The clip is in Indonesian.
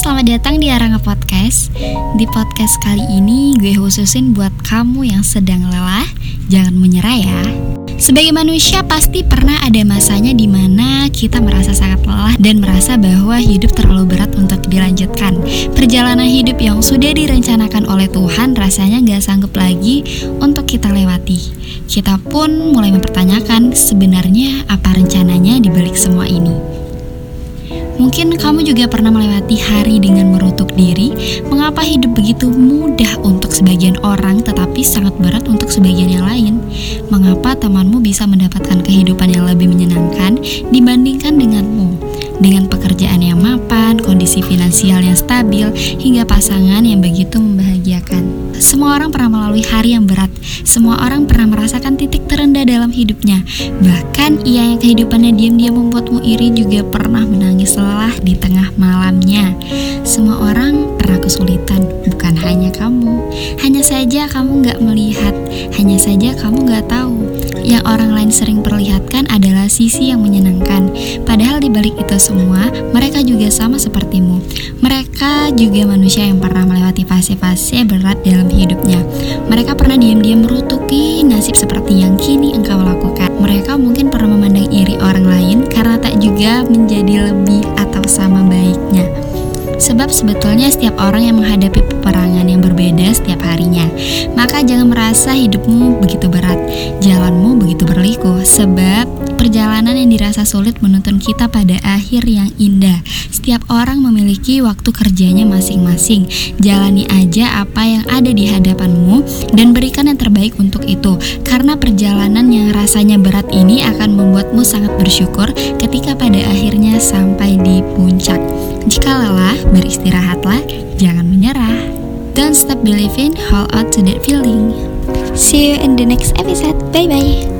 selamat datang di Aranga Podcast. Di podcast kali ini gue khususin buat kamu yang sedang lelah, jangan menyerah ya. Sebagai manusia pasti pernah ada masanya di mana kita merasa sangat lelah dan merasa bahwa hidup terlalu berat untuk dilanjutkan. Perjalanan hidup yang sudah direncanakan oleh Tuhan rasanya gak sanggup lagi untuk kita lewati. Kita pun mulai mempertanyakan sebenarnya apa rencananya di balik semua ini. Mungkin kamu juga pernah melewati hari dengan merutuk diri. Mengapa hidup begitu mudah untuk sebagian orang, tetapi sangat berat untuk sebagian yang lain? Mengapa temanmu bisa mendapatkan kehidupan yang lebih menyenangkan dibandingkan denganmu? Dengan pekerjaan yang mapan, kondisi finansial yang stabil, hingga pasangan yang begitu membahagiakan. Semua orang pernah melalui hari yang berat. Semua orang pernah merasakan titik terendah dalam hidupnya. Bahkan ia yang kehidupannya diam-diam membuatmu iri juga pernah menangis lelah di tengah malamnya. Semua orang pernah kesulitan, bukan hanya kamu. Hanya saja kamu nggak melihat, hanya saja kamu nggak tahu. Yang orang lain sering perlihatkan adalah sisi yang menyenangkan. Padahal di balik itu semua, mereka juga sama sepertimu. Mereka juga manusia yang pernah melewati fase-fase berat dalam hidupnya. Mereka pernah diam-diam merutuki nasib seperti yang kini engkau lakukan. Mereka mungkin pernah memandang iri orang lain karena tak juga menjadi lebih atau sama baiknya. Sebab sebetulnya setiap orang yang menghadapi peperangan yang berbeda setiap harinya. Maka jangan merasa hidupmu begitu berat, jalanmu begitu berliku. Sebab perjalanan yang dirasa sulit menuntun kita pada akhir yang indah. Setiap orang memiliki waktu kerjanya masing-masing. Jalani aja apa yang ada di hadapanmu dan berikan yang terbaik untuk itu. Karena perjalanan yang rasanya berat ini akan membuatmu sangat bersyukur ketika pada akhirnya sampai di puncak. Jika lelah, beristirahatlah, jangan menyerah. Don't stop believing, hold on to that feeling. See you in the next episode. Bye bye.